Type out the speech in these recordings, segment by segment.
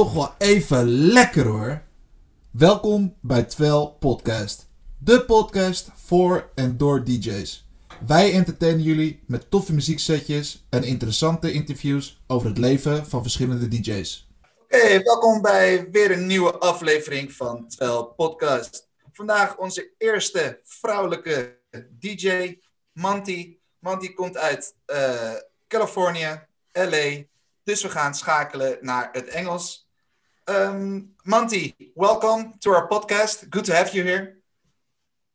toch wel even lekker hoor. Welkom bij Twel Podcast. De podcast voor en door DJ's. Wij entertainen jullie met toffe muzieksetjes en interessante interviews over het leven van verschillende DJ's. Oké, welkom bij weer een nieuwe aflevering van Twel Podcast. Vandaag onze eerste vrouwelijke DJ, Manti. Manti komt uit uh, Californië, LA. Dus we gaan schakelen naar het Engels. Um, Manti, welcome to our podcast. Good to have you here.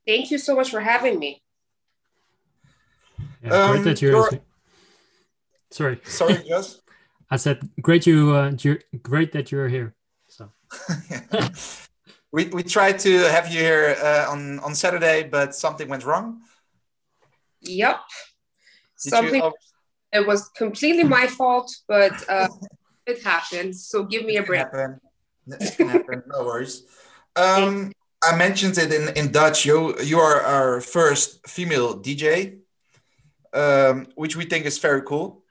Thank you so much for having me. Yeah, um, great that you're, you're... Sorry. Sorry, Jos. I said great you uh, great that you're here. So. we we tried to have you here uh, on on Saturday, but something went wrong. Yep. Did something. You... It was completely my fault, but uh, it happened. So give me a break. It can happen. no worries. Um, I mentioned it in, in Dutch. You you are our first female DJ, um, which we think is very cool.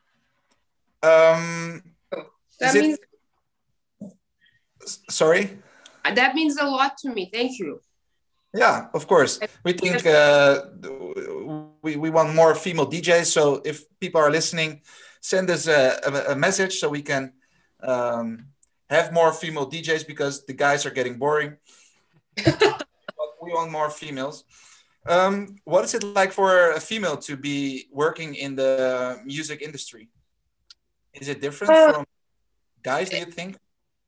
Um, that means. It... Sorry. That means a lot to me. Thank you. Yeah, of course. We think uh, we, we want more female DJs. So if people are listening, send us a, a, a message so we can um, have more female DJs because the guys are getting boring. we want more females. Um, what is it like for a female to be working in the music industry? Is it different uh, from guys? Do you think?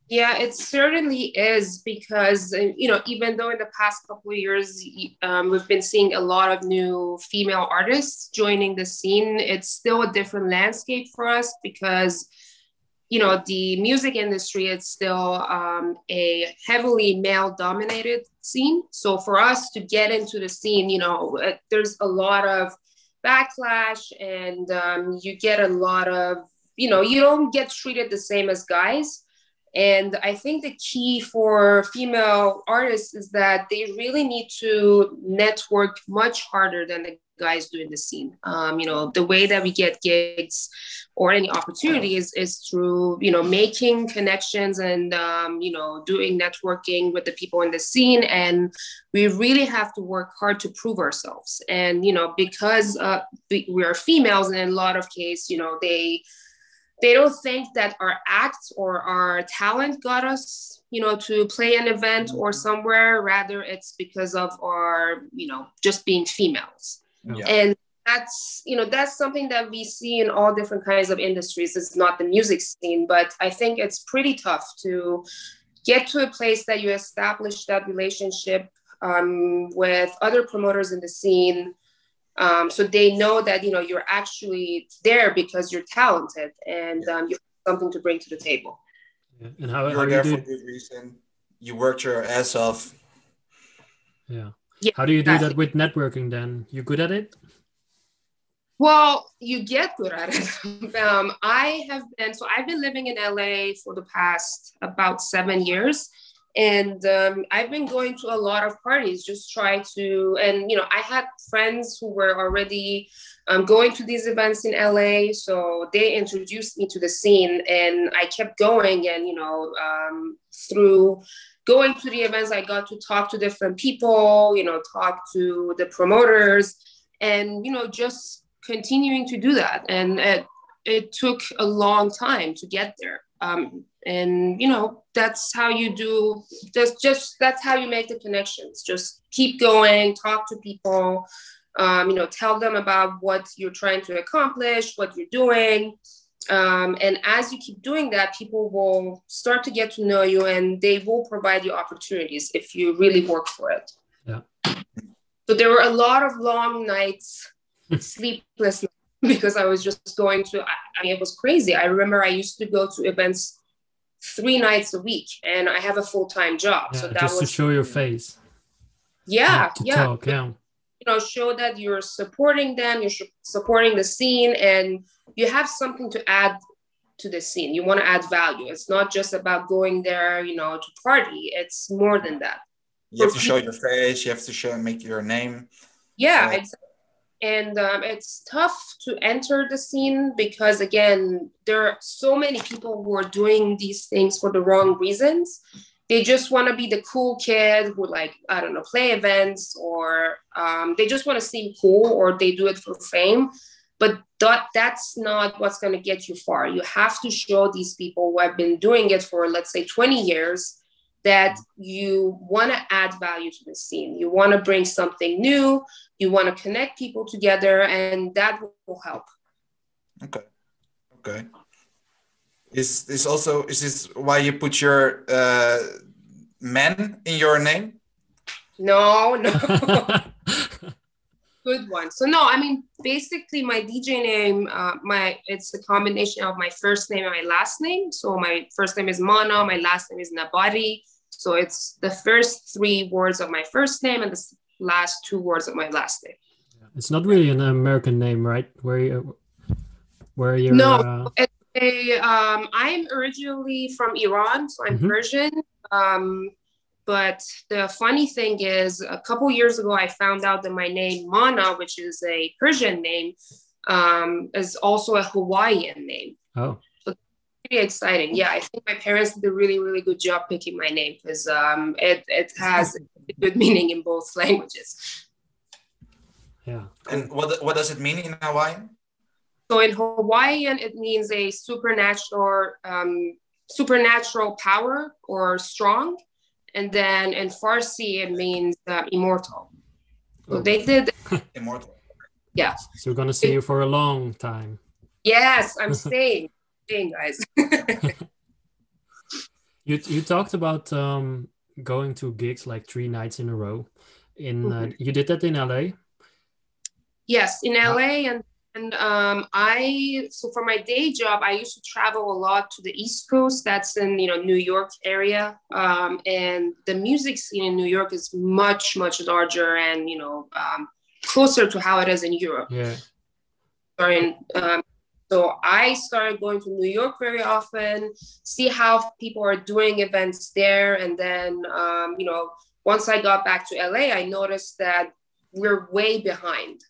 Yeah, it certainly is because uh, you know even though in the past couple of years um, we've been seeing a lot of new female artists joining the scene, it's still a different landscape for us because you know the music industry is still um, a heavily male dominated scene. So for us to get into the scene you know uh, there's a lot of backlash and um, you get a lot of you know you don't get treated the same as guys. And i think the key for female artists is that they really need to network much harder than the guys do in the scene. Um, you know, the way that we get gigs or any opportunities is through, you know, making connections and, um, you know, doing networking with the people in the scene. And we really have to work hard to prove ourselves. And, you know, because uh, we are females and in a lot of cases, you know, they, they don't think that our act or our talent got us you know to play an event or somewhere rather it's because of our you know just being females yeah. And that's you know that's something that we see in all different kinds of industries. It's not the music scene, but I think it's pretty tough to get to a place that you establish that relationship um, with other promoters in the scene. Um, so they know that you know you're actually there because you're talented and um, you have something to bring to the table. Yeah. And how, you're how there you for good reason. You worked your ass off. Yeah. Yeah, How do you do exactly. that with networking then? You good at it? Well, you get good at it. um, I have been, so I've been living in LA for the past about seven years. And um, I've been going to a lot of parties, just try to, and you know, I had friends who were already um, going to these events in LA. So they introduced me to the scene and I kept going. And, you know, um, through going to the events, I got to talk to different people, you know, talk to the promoters, and you know, just continuing to do that. And it, it took a long time to get there. Um, and you know, that's how you do. That's just that's how you make the connections. Just keep going, talk to people. Um, you know, tell them about what you're trying to accomplish, what you're doing, um, and as you keep doing that, people will start to get to know you and they will provide you opportunities if you really work for it. Yeah. So there were a lot of long nights, sleepless because I was just going to, I, mean, it was crazy. I remember I used to go to events three nights a week and I have a full time job. Yeah, so that just was to show your face. Yeah. yeah. Talk, yeah. Know, show that you're supporting them, you're supporting the scene, and you have something to add to the scene. You want to add value. It's not just about going there, you know, to party. It's more than that. You have to show your face. You have to show make your name. Yeah, exactly. and um, it's tough to enter the scene because again there are so many people who are doing these things for the wrong reasons they just want to be the cool kid who like i don't know play events or um, they just want to seem cool or they do it for fame. But that that's not what's going to get you far. You have to show these people who have been doing it for let's say 20 years that you want to add value to the scene. You want to bring something new. You want to connect people together and that will help. Okay. Okay is this also is this why you put your uh, men in your name? No, no. Good one. So no, I mean basically my DJ name, uh, my it's a combination of my first name and my last name. So my first name is Mana, my last name is Nabari. So it's the first three words of my first name and the last two words of my last name. It's not really an American name, right? Where you, where you're. No, uh... um, I'm originally from Iran, so I'm mm-hmm. Persian. Um, but the funny thing is, a couple years ago, I found out that my name Mana, which is a Persian name, um, is also a Hawaiian name. Oh. So pretty exciting. Yeah, I think my parents did a really, really good job picking my name because um, it, it has a good meaning in both languages. Yeah. And what, what does it mean in Hawaiian? So in Hawaiian, it means a supernatural um, supernatural power or strong. And then in Farsi, it means uh, immortal. So oh. they did immortal. Yeah. So we're gonna see you for a long time. Yes, I'm staying, staying, guys. you you talked about um, going to gigs like three nights in a row. In uh, mm-hmm. uh, you did that in LA. Yes, in LA and and um, I, so for my day job, I used to travel a lot to the East Coast. That's in, you know, New York area. Um, and the music scene in New York is much, much larger and, you know, um, closer to how it is in Europe. Yeah. And, um, so I started going to New York very often, see how people are doing events there. And then, um, you know, once I got back to LA, I noticed that we're way behind.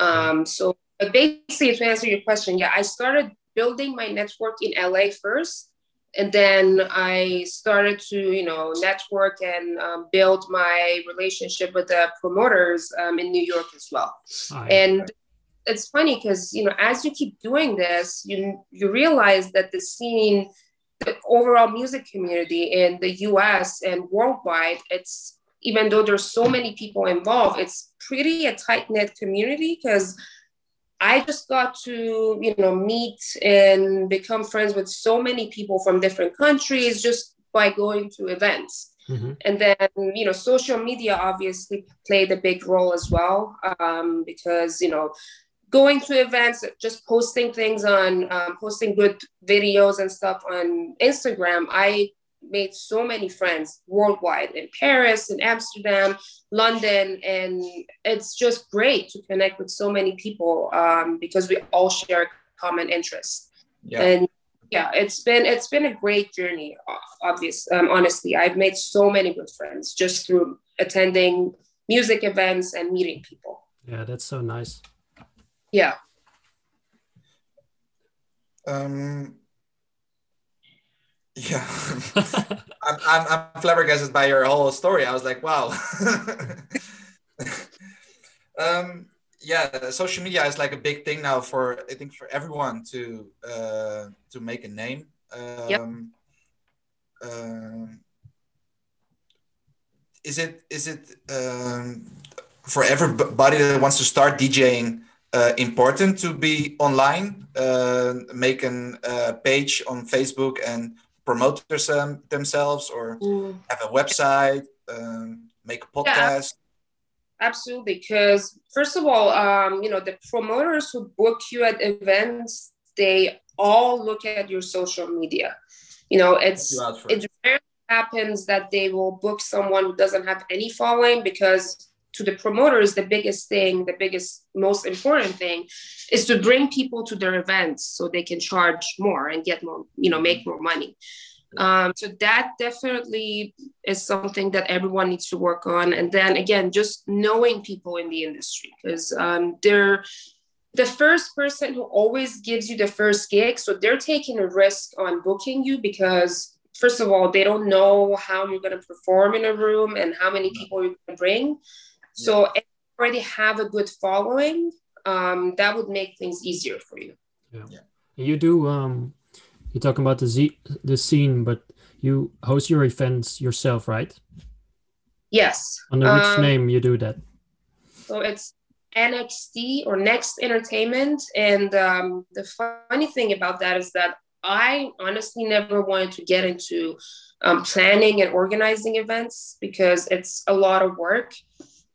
Um, so but basically, to answer your question, yeah, I started building my network in LA first. And then I started to, you know, network and um, build my relationship with the promoters um, in New York as well. and it's funny because, you know, as you keep doing this, you, you realize that the scene, the overall music community in the US and worldwide, it's even though there's so many people involved, it's pretty a tight knit community because I just got to, you know, meet and become friends with so many people from different countries just by going to events. Mm-hmm. And then, you know, social media obviously played a big role as well um, because, you know, going to events, just posting things on, um, posting good videos and stuff on Instagram, I made so many friends worldwide in Paris, in Amsterdam, London, and it's just great to connect with so many people um, because we all share common interests. Yeah. And yeah, it's been it's been a great journey. Obviously, um, honestly, I've made so many good friends just through attending music events and meeting people. Yeah, that's so nice. Yeah. Um, yeah, I'm, I'm, I'm flabbergasted by your whole story. I was like, wow. um, yeah, social media is like a big thing now for I think for everyone to uh, to make a name. Um, yep. Um, is it is it um, for everybody that wants to start DJing uh, important to be online, uh, make a uh, page on Facebook and promote them, themselves or mm. have a website, um, make a podcast? Yeah, absolutely. Because first of all, um, you know, the promoters who book you at events, they all look at your social media. You know, it's it rarely happens that they will book someone who doesn't have any following because to the promoters, the biggest thing, the biggest, most important thing is to bring people to their events so they can charge more and get more, you know, make more money. Um, so that definitely is something that everyone needs to work on. And then again, just knowing people in the industry because um, they're the first person who always gives you the first gig. So they're taking a risk on booking you because first of all, they don't know how you're going to perform in a room and how many people you're going to bring. So yeah. already have a good following. Um, that would make things easier for you. Yeah. yeah. You do um, you're talking about the Z, the scene, but you host your events yourself, right? Yes. Under which um, name you do that? So it's NXT or Next Entertainment, and um, the funny thing about that is that I honestly never wanted to get into um, planning and organizing events because it's a lot of work.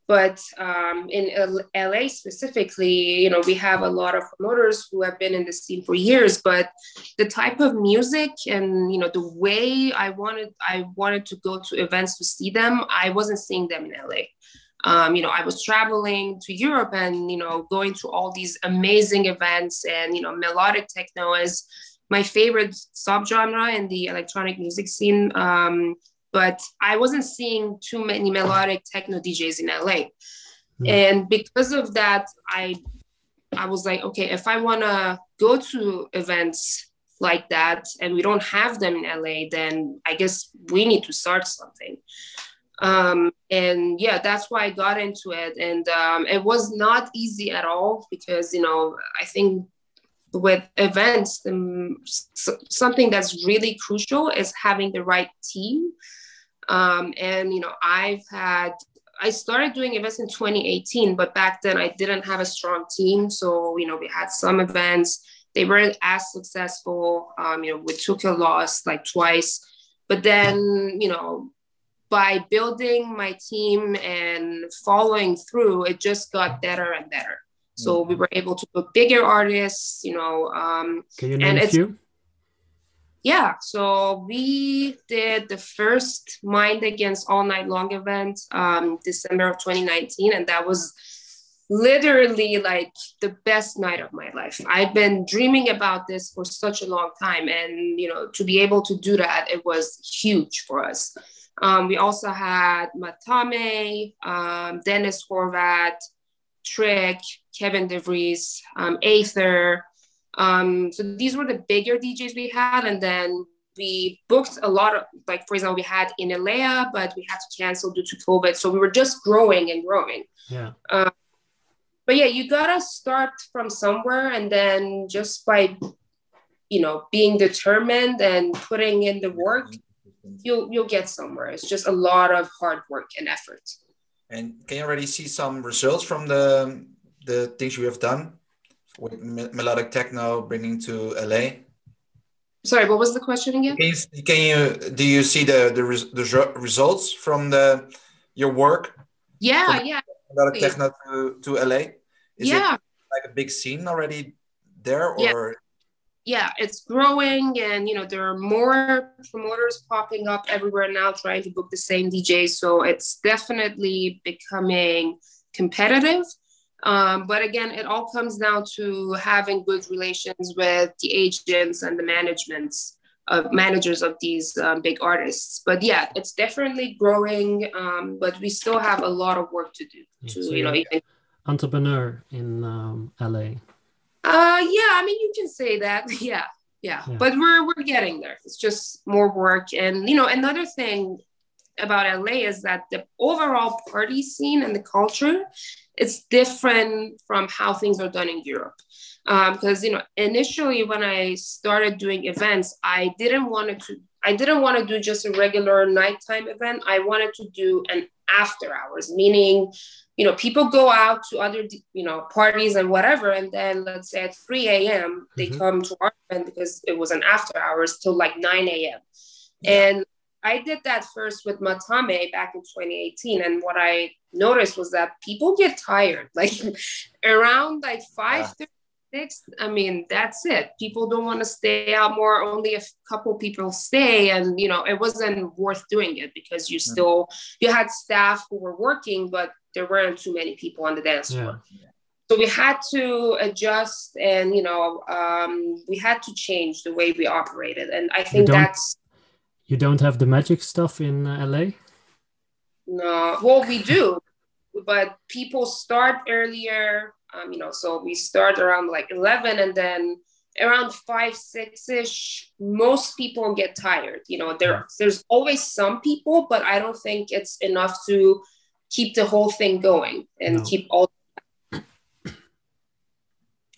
But um, in LA specifically, you know, we have a lot of promoters who have been in the scene for years. But the type of music and you know the way I wanted, I wanted to go to events to see them. I wasn't seeing them in LA. Um, you know, I was traveling to Europe and you know going to all these amazing events, and you know, melodic techno is my favorite subgenre in the electronic music scene. Um, but I wasn't seeing too many melodic techno DJs in LA. Mm. And because of that, I I was like, okay, if I wanna go to events like that and we don't have them in LA, then I guess we need to start something. Um, and yeah, that's why I got into it. And um, it was not easy at all because, you know, I think with events, um, something that's really crucial is having the right team um, and you know, I've had I started doing events in 2018, but back then I didn't have a strong team. So you know, we had some events they weren't as successful. Um, you know, we took a loss like twice, but then you know, by building my team and following through, it just got better and better. So mm-hmm. we were able to book bigger artists, you know. Um, Can you name a few? Yeah, so we did the first Mind Against All Night Long event um, December of 2019, and that was literally like the best night of my life. I've been dreaming about this for such a long time, and you know, to be able to do that, it was huge for us. Um, we also had Matame, um, Dennis Horvat, Trick, Kevin DeVries, um, Aether, um, so these were the bigger DJs we had, and then we booked a lot of, like for example, we had Innellea, but we had to cancel due to COVID. So we were just growing and growing. Yeah. Um, but yeah, you gotta start from somewhere, and then just by, you know, being determined and putting in the work, you'll you'll get somewhere. It's just a lot of hard work and effort. And can you already see some results from the the things you have done? With melodic techno bringing to LA? Sorry, what was the question again? Can you, can you do you see the the, res, the results from the your work? Yeah, yeah. Melodic techno to, to LA. Is yeah. it like a big scene already there, or? Yeah. yeah, it's growing, and you know there are more promoters popping up everywhere now, trying to book the same DJ. So it's definitely becoming competitive um, but again, it all comes down to having good relations with the agents and the managements of managers of these um, big artists. But yeah, it's definitely growing. Um, but we still have a lot of work to do to so you know even... entrepreneur in um, LA. Uh, yeah, I mean you can say that. Yeah, yeah, yeah. But we're we're getting there. It's just more work, and you know another thing about LA is that the overall party scene and the culture it's different from how things are done in Europe. Because um, you know, initially when I started doing events, I didn't want to I didn't want to do just a regular nighttime event. I wanted to do an after hours, meaning, you know, people go out to other, you know, parties and whatever, and then let's say at 3 a.m. they mm-hmm. come to our event because it was an after hours till like 9 a.m. Yeah. And I did that first with Matame back in 2018. And what I noticed was that people get tired. Like around like five yeah. six, I mean, that's it. People don't want to stay out more. Only a couple people stay. And you know, it wasn't worth doing it because you still you had staff who were working, but there weren't too many people on the dance floor. Yeah. So we had to adjust and you know, um, we had to change the way we operated. And I think that's You don't have the magic stuff in uh, LA? No, well, we do, but people start earlier. Um, you know, so we start around like 11 and then around five, six ish, most people get tired. You know, there, there's always some people, but I don't think it's enough to keep the whole thing going and No. keep all.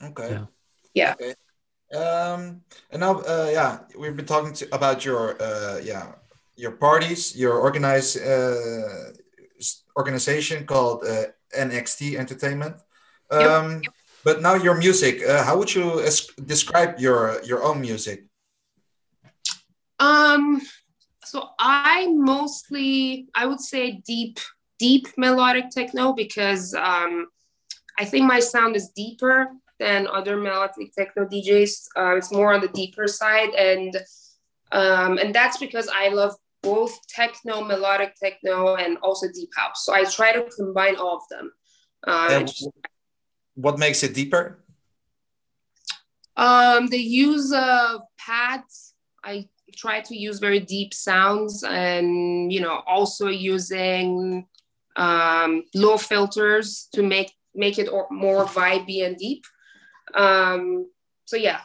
Okay. Yeah. Yeah. Okay. Um, and now, uh, yeah, we've been talking to, about your, uh, yeah, your parties, your organized uh, organization called uh, NXT Entertainment. Yep. Um, But now your music, uh, how would you es- describe your your own music? Um, so I mostly, I would say deep, deep melodic techno because um, I think my sound is deeper than other melodic techno DJs. Uh, it's more on the deeper side, and um, and that's because I love both techno, melodic techno, and also deep house. So I try to combine all of them. Uh, what makes it deeper? Um, they use uh, pads. I try to use very deep sounds and, you know, also using um, low filters to make make it more vibey and deep. Um, so yeah,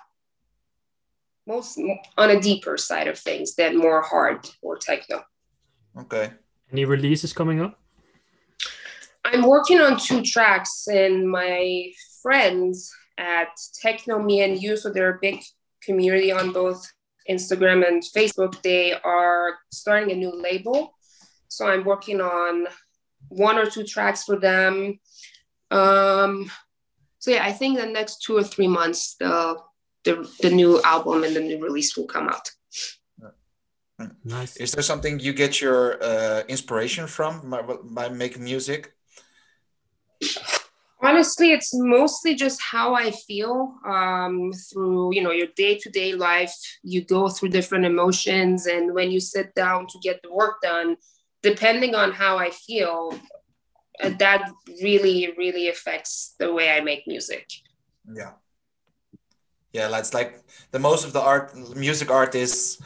most on a deeper side of things than more hard or techno. Okay. Any releases coming up? I'm working on two tracks, and my friends at Techno Me and You, so they're a big community on both Instagram and Facebook. They are starting a new label, so I'm working on one or two tracks for them. Um, so yeah, I think the next two or three months, the the, the new album and the new release will come out. Nice. Is there something you get your uh, inspiration from by, by making music? honestly it's mostly just how i feel um, through you know your day-to-day life you go through different emotions and when you sit down to get the work done depending on how i feel uh, that really really affects the way i make music Yeah. Yeah, that's like the most of the art music artists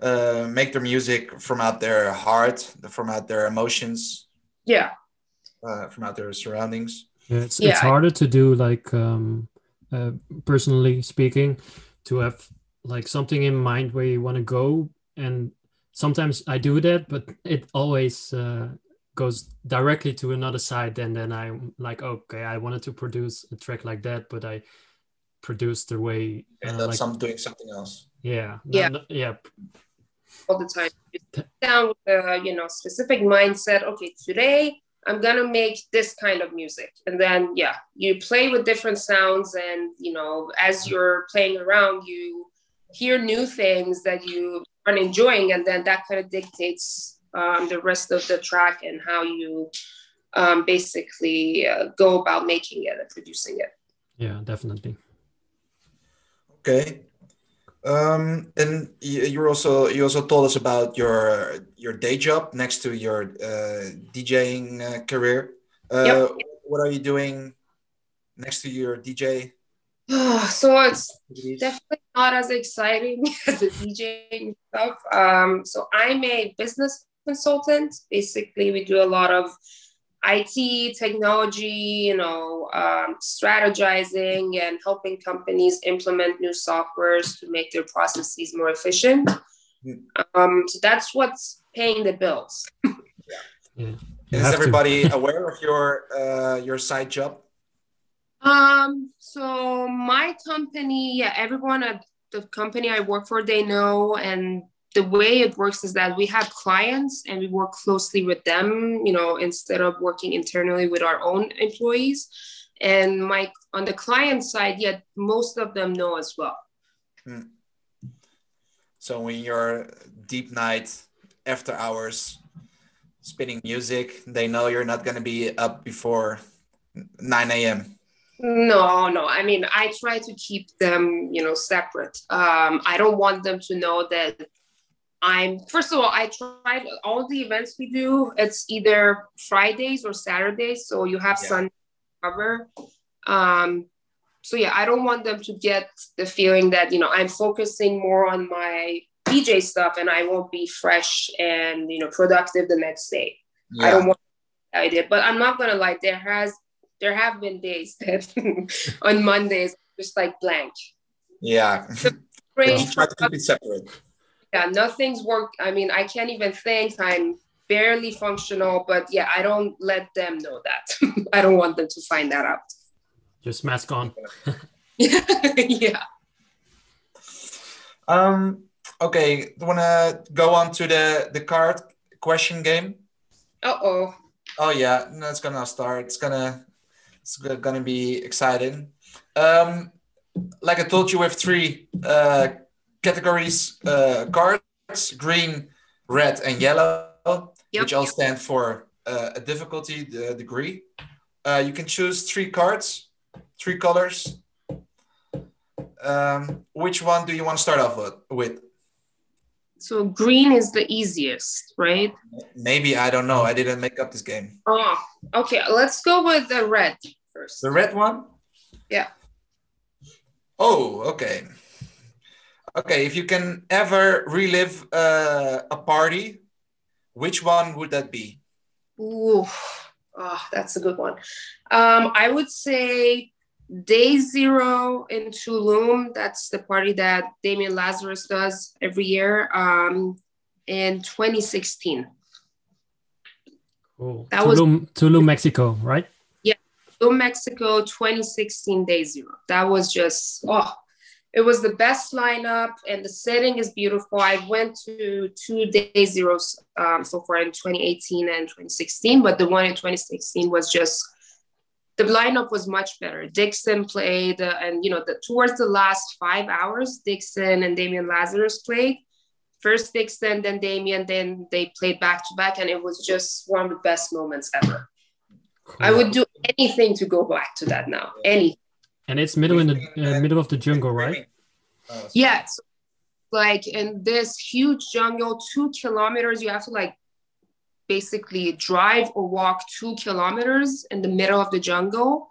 uh, make their music from out their heart, from out their emotions, yeah uh, from out their surroundings. Yeah, it's, Yeah, it's harder to do like um, uh, personally speaking to have like something in mind where you want to go and sometimes I do that but it always uh, goes directly to another side and then I'm like okay I wanted to produce a track like that but I produced the way And uh, that's like some doing something else. yeah. Yeah. no- no- yeah. All the time. You sit down with a you know specific mindset. Okay today i'm gonna make this kind of music. And then yeah you play with different sounds and you know as you're playing around you hear new things that you aren't enjoying and then that kind of dictates um, the rest of the track and how you um, basically uh, go about making it and producing it yeah definitely Okay. Um, and you, you also you also told us about your your day job next to your uh, DJing uh, career. Uh, Yep. What are you doing next to your DJ? so it's definitely not as exciting as the DJing stuff. Um, so I'm a business consultant. Basically, we do a lot of IT, technology, you know, um, strategizing and helping companies implement new softwares to make their processes more efficient. Mm. Um, so that's what's paying the bills. yeah Is You have to. everybody aware of your uh, your side job? Um, so my company, yeah, everyone at the company I work for, they know. And the way it works is that we have clients and we work closely with them, you know, instead of working internally with our own employees. And my on the client side, yeah, most of them know as well. So when you're deep night after hours spinning music, they know you're not going to be up before 9 a.m. No, no. I mean, I try to keep them, you know, separate. Um, I don't want them to know that I'm. First of all, I try all the events we do. It's either Fridays or Saturdays, so you have Yeah. Sunday cover. Um, so yeah, I don't want them to get the feeling that you know I'm focusing more on my DJ stuff and I won't be fresh and you know productive the next day. Yeah. I don't want I did, but I'm not gonna lie. There has there have been days that on Mondays just like blank. yeah. Great. Try to keep it separate. Yeah, nothing's worked. I mean, I can't even think. I'm barely functional, but yeah, I don't let them know that. I don't want them to find that out. Just mask on. yeah. Um. Okay. Want to go on to the the card question game? Uh oh. Oh yeah, no, it's gonna start. It's gonna it's gonna be exciting. Um, like I told you, we have three uh, categories: uh, cards, green, red, and yellow, Yep. which all stand for uh, a difficulty the degree. Uh, you can choose three cards, three colors. Um, which one do you want to start off with? with? So green is the easiest, right? Maybe I don't know. I didn't make up this game. Oh, okay. Let's go with the red first. The red one? Yeah. Oh, okay. Okay, if you can ever relive uh, a party, which one would that be? Ooh, oh, that's a good one. Um, I would say Day Zero in Tulum. That's the party that Damian Lazarus does every year. Um, in 2016. Cool. That was- Tulum, Tulum, Mexico, right? Yeah, Tulum, Mexico, 2016 Day Zero. That was just oh, it was the best lineup, and the setting is beautiful. I went to two Day Zeros um, so far in 2018 and 2016, but the one in 2016 was just the lineup was much better. Dixon played, uh, and you know, the, towards the last five hours, Dixon and Damian Lazarus played. First Dixon, then Damian, then they played back to back, and it was just one of the best moments ever. I would do anything to go back to that now. Any. And it's middle in the uh, middle of the jungle, right? Oh, sorry. Yeah. like in this huge jungle, two kilometers, you have to like basically drive or walk two kilometers in the middle of the jungle.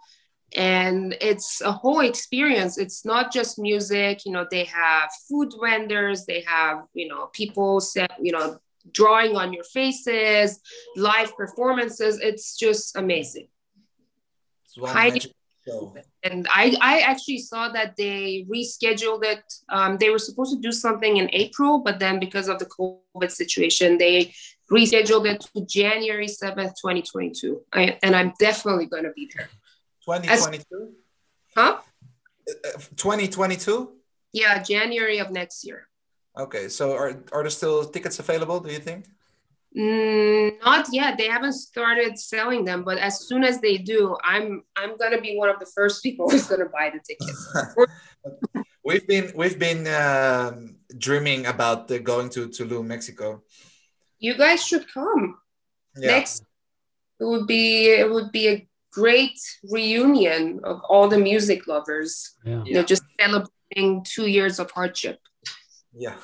And it's a whole experience. It's not just music, you know, they have food vendors, they have, you know, people set, you know, drawing on your faces, live performances. It's just amazing. It's one And I, I actually saw that they rescheduled it. Um, they were supposed to do something in April, but then because of the COVID situation, they rescheduled it to January 7th, 2022. I, and I'm definitely going to be there. 2022? Huh? Uh, 2022? Yeah, January of next year. Okay, so are, are there still tickets available, do you think? Mm, not yet. They haven't started selling them, but as soon as they do, I'm I'm gonna be one of the first people who's gonna buy the tickets. we've been we've been um, dreaming about uh, going to Tulum, Mexico. You guys should come. Yeah. next it would be it would be a great reunion of all the music lovers Yeah, you know just celebrating two years of hardship Yeah.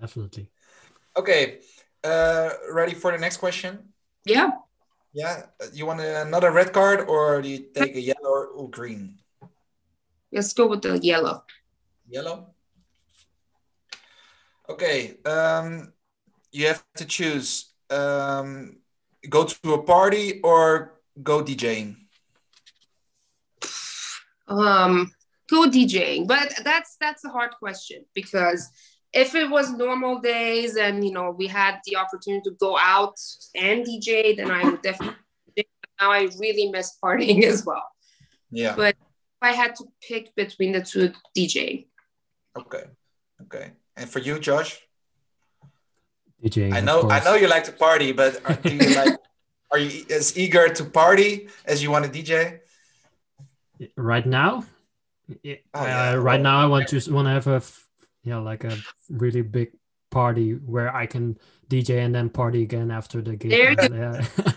definitely. Okay. Uh, ready for the next question? yeah Yeah. Uh, You want another red card or do you take a yellow or green? let's go with the yellow Yellow. Okay. Um, you have to choose um, go to a party or go DJing. um go djing but that's that's a hard question because if it was normal days and you know we had the opportunity to go out and dj then i would definitely now i really miss partying as well Yeah. But- if i had to pick between the two dj Okay. Okay. And for you, Josh? DJing. I know I know you like to party, but are, do you like are you as eager to party as you want to DJ? right now yeah, Oh, uh, right now i want to want to have a f- yeah like a really big party where i can dj and then party again after the gig There you yeah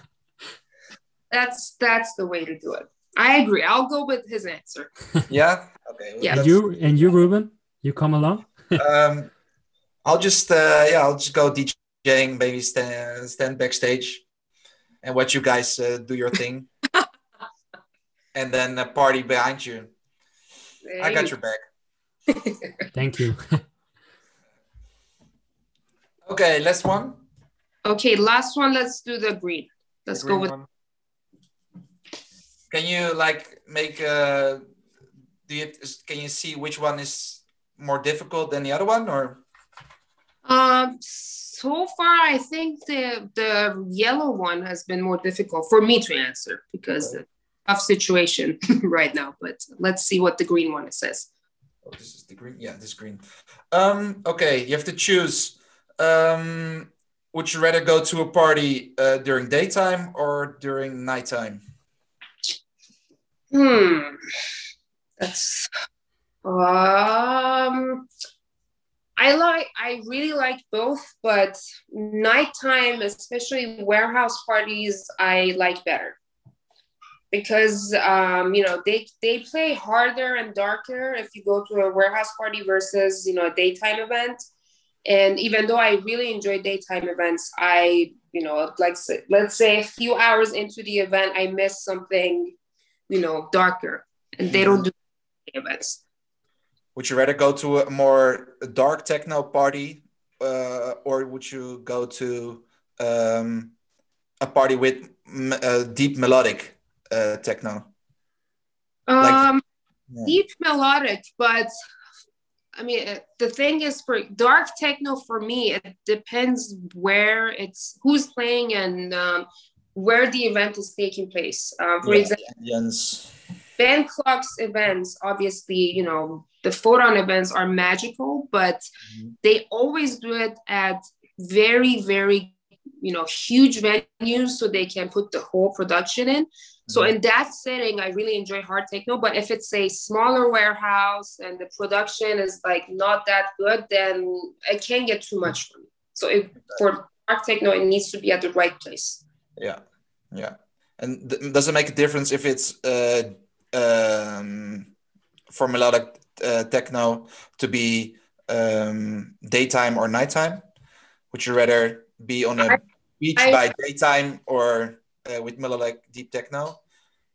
that's that's the way to do it i agree i'll go with his answer Yeah. Okay. well, Yeah. and you and you ruben you come along um, I'll just uh, yeah, I'll just go DJing, maybe stand stand backstage, and watch you guys uh, do your thing, and then uh, party behind you. There I got you your back. Thank you Okay, last one. Okay, last one. Let's do the green. Let's go Green with. one. Can you like make uh do you can you see which one is more difficult than the other one or Um, so far, I think the the yellow one has been more difficult for me to answer because of tough situation right now. But let's see what the green one says. Oh this is the green yeah this green um okay you have to choose um would you rather go to a party uh, during daytime or during nighttime Hmm, that's um. I like. I really like both, but nighttime, especially warehouse parties, I like better because um, you know they they play harder and darker if you go to a warehouse party versus you know a daytime event. And even though I really enjoy daytime events, I you know like let's say a few hours into the event, I miss something you know darker, and they don't do events. would you rather go to a more dark techno party uh, or would you go to um, a party with m- uh, deep melodic uh, techno Like- Um, Yeah. deep melodic, but I mean, uh, the thing is for dark techno, for me, it depends where it's who's playing and um, where the event is taking place. Um, for Yeah, example, ambience. Ben Klock's events, obviously, you know, the photon events are magical, but Mhm. they always do it at very, very, you know, huge venues so they can put the whole production in. So in that setting, I really enjoy hard techno. But if it's a smaller warehouse and the production is like not that good, then it can get too much for me. So if, for hard techno, it needs to be at the right place. Yeah, yeah. And th- does it make a difference if it's uh, um, for melodic uh, techno to be um, daytime or nighttime? Would you rather be on a I- beach I- by daytime or uh, with melodic deep techno,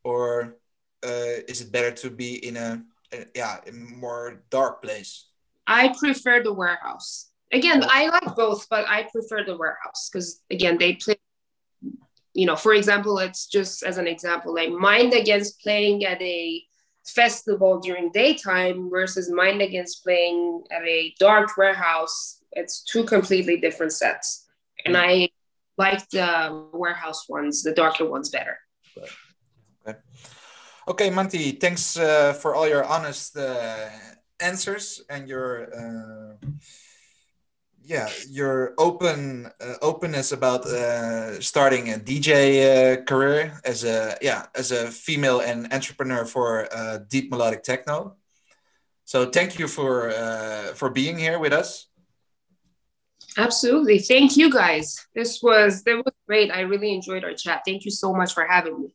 or uh, is it better to be in a, a yeah a more dark place? I prefer the warehouse. Again, I like both, but I prefer the warehouse because again, they play. You know, for example, it's just as an example, like Mind Against playing at a festival during daytime versus Mind Against playing at a dark warehouse. It's two completely different sets, and I like the warehouse ones, the darker ones, better. Okay, Manti, thanks uh, for all your honest uh, answers and your uh, yeah your open uh, openness about uh, starting a DJ uh, career as a yeah as a female and entrepreneur for deep melodic techno. So thank you for for being here with us. Absolutely, thank you guys. This was that was great. I really enjoyed our chat. Thank you so much for having me.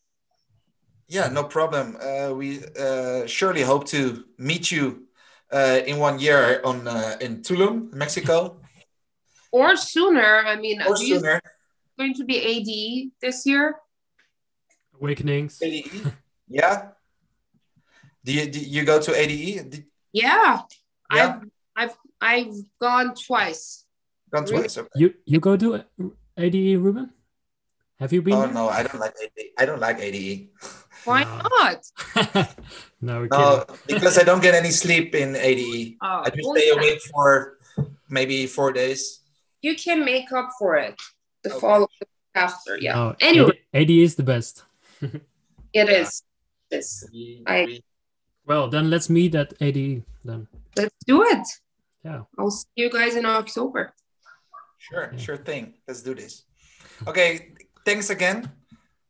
Yeah, no problem. Uh, we uh, surely hope to meet you uh, in one year on uh, in Tulum, Mexico, or sooner. I mean, or do you sooner. going to be AD this year? Awakenings. ADE? Yeah. Do you, do you go to ADE? Did, Yeah, Yeah. I've I've I've gone twice. gone twice. Okay. You you go to ADE, Ruben? Have you been? Oh there? no, I don't like ADE. I don't like ADE. Why No. not? no, we're No, because I don't get any sleep in ADE. Oh, I just stay that. awake for maybe four days. You can make up for it the Okay. follow after. Yeah. No, Anyway, AD, AD is the best. it Yeah. is. It's, I- Well, then let's meet at ADE then. let's do it. Yeah. I'll see you guys in October. Sure, Yeah. sure thing. Let's do this. Okay, thanks again.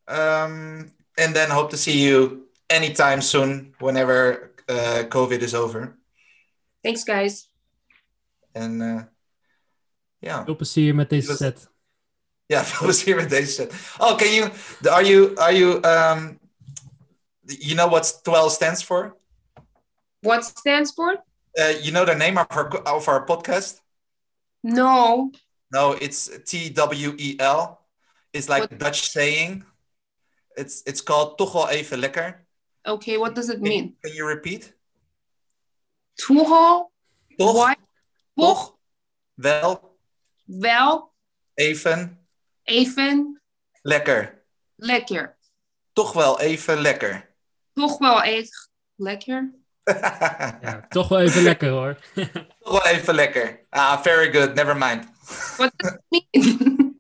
Um, and then hope to see you anytime soon, whenever uh, COVID is over. Thanks, guys. And uh, yeah. Hope to see you met deze was- set. Ja, veel plezier met deze set. Oh, can you, are you, are you, um, you know what 12 stands for? What stands for? Uh, you know the name of our, of our podcast? No. No, it's T W E L. It's like What- Dutch saying. It's it's called toch wel even lekker. Okay, what does it mean? can you repeat? Toch, Why? toch wel wel even even lekker. lekker. Toch wel even lekker. Toch wel echt lekker. Ja, toch wel even lekker hoor. Toch wel even lekker. Ah, very good. Never mind. What does it mean?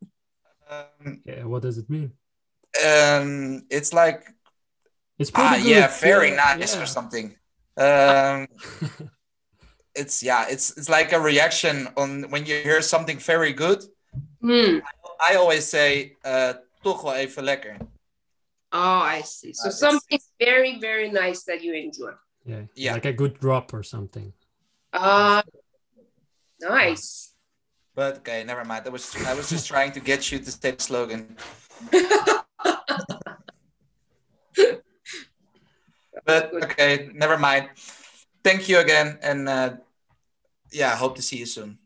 Um, yeah, what does it mean? Um, it's like It's pretty ah, good. yeah, very nice yeah. or something. Um, it's yeah, it's it's like a reaction on when you hear something very good. Hmm. I always say, uh, toch wel even lekker. Oh, I see. So Uh, something very, very nice that you enjoy. yeah, Yeah. like a good drop or something. Uh, nice. But okay, never mind. I was I was just trying to get you to say the slogan. But okay, never mind. Thank you again, and uh, yeah, hope to see you soon.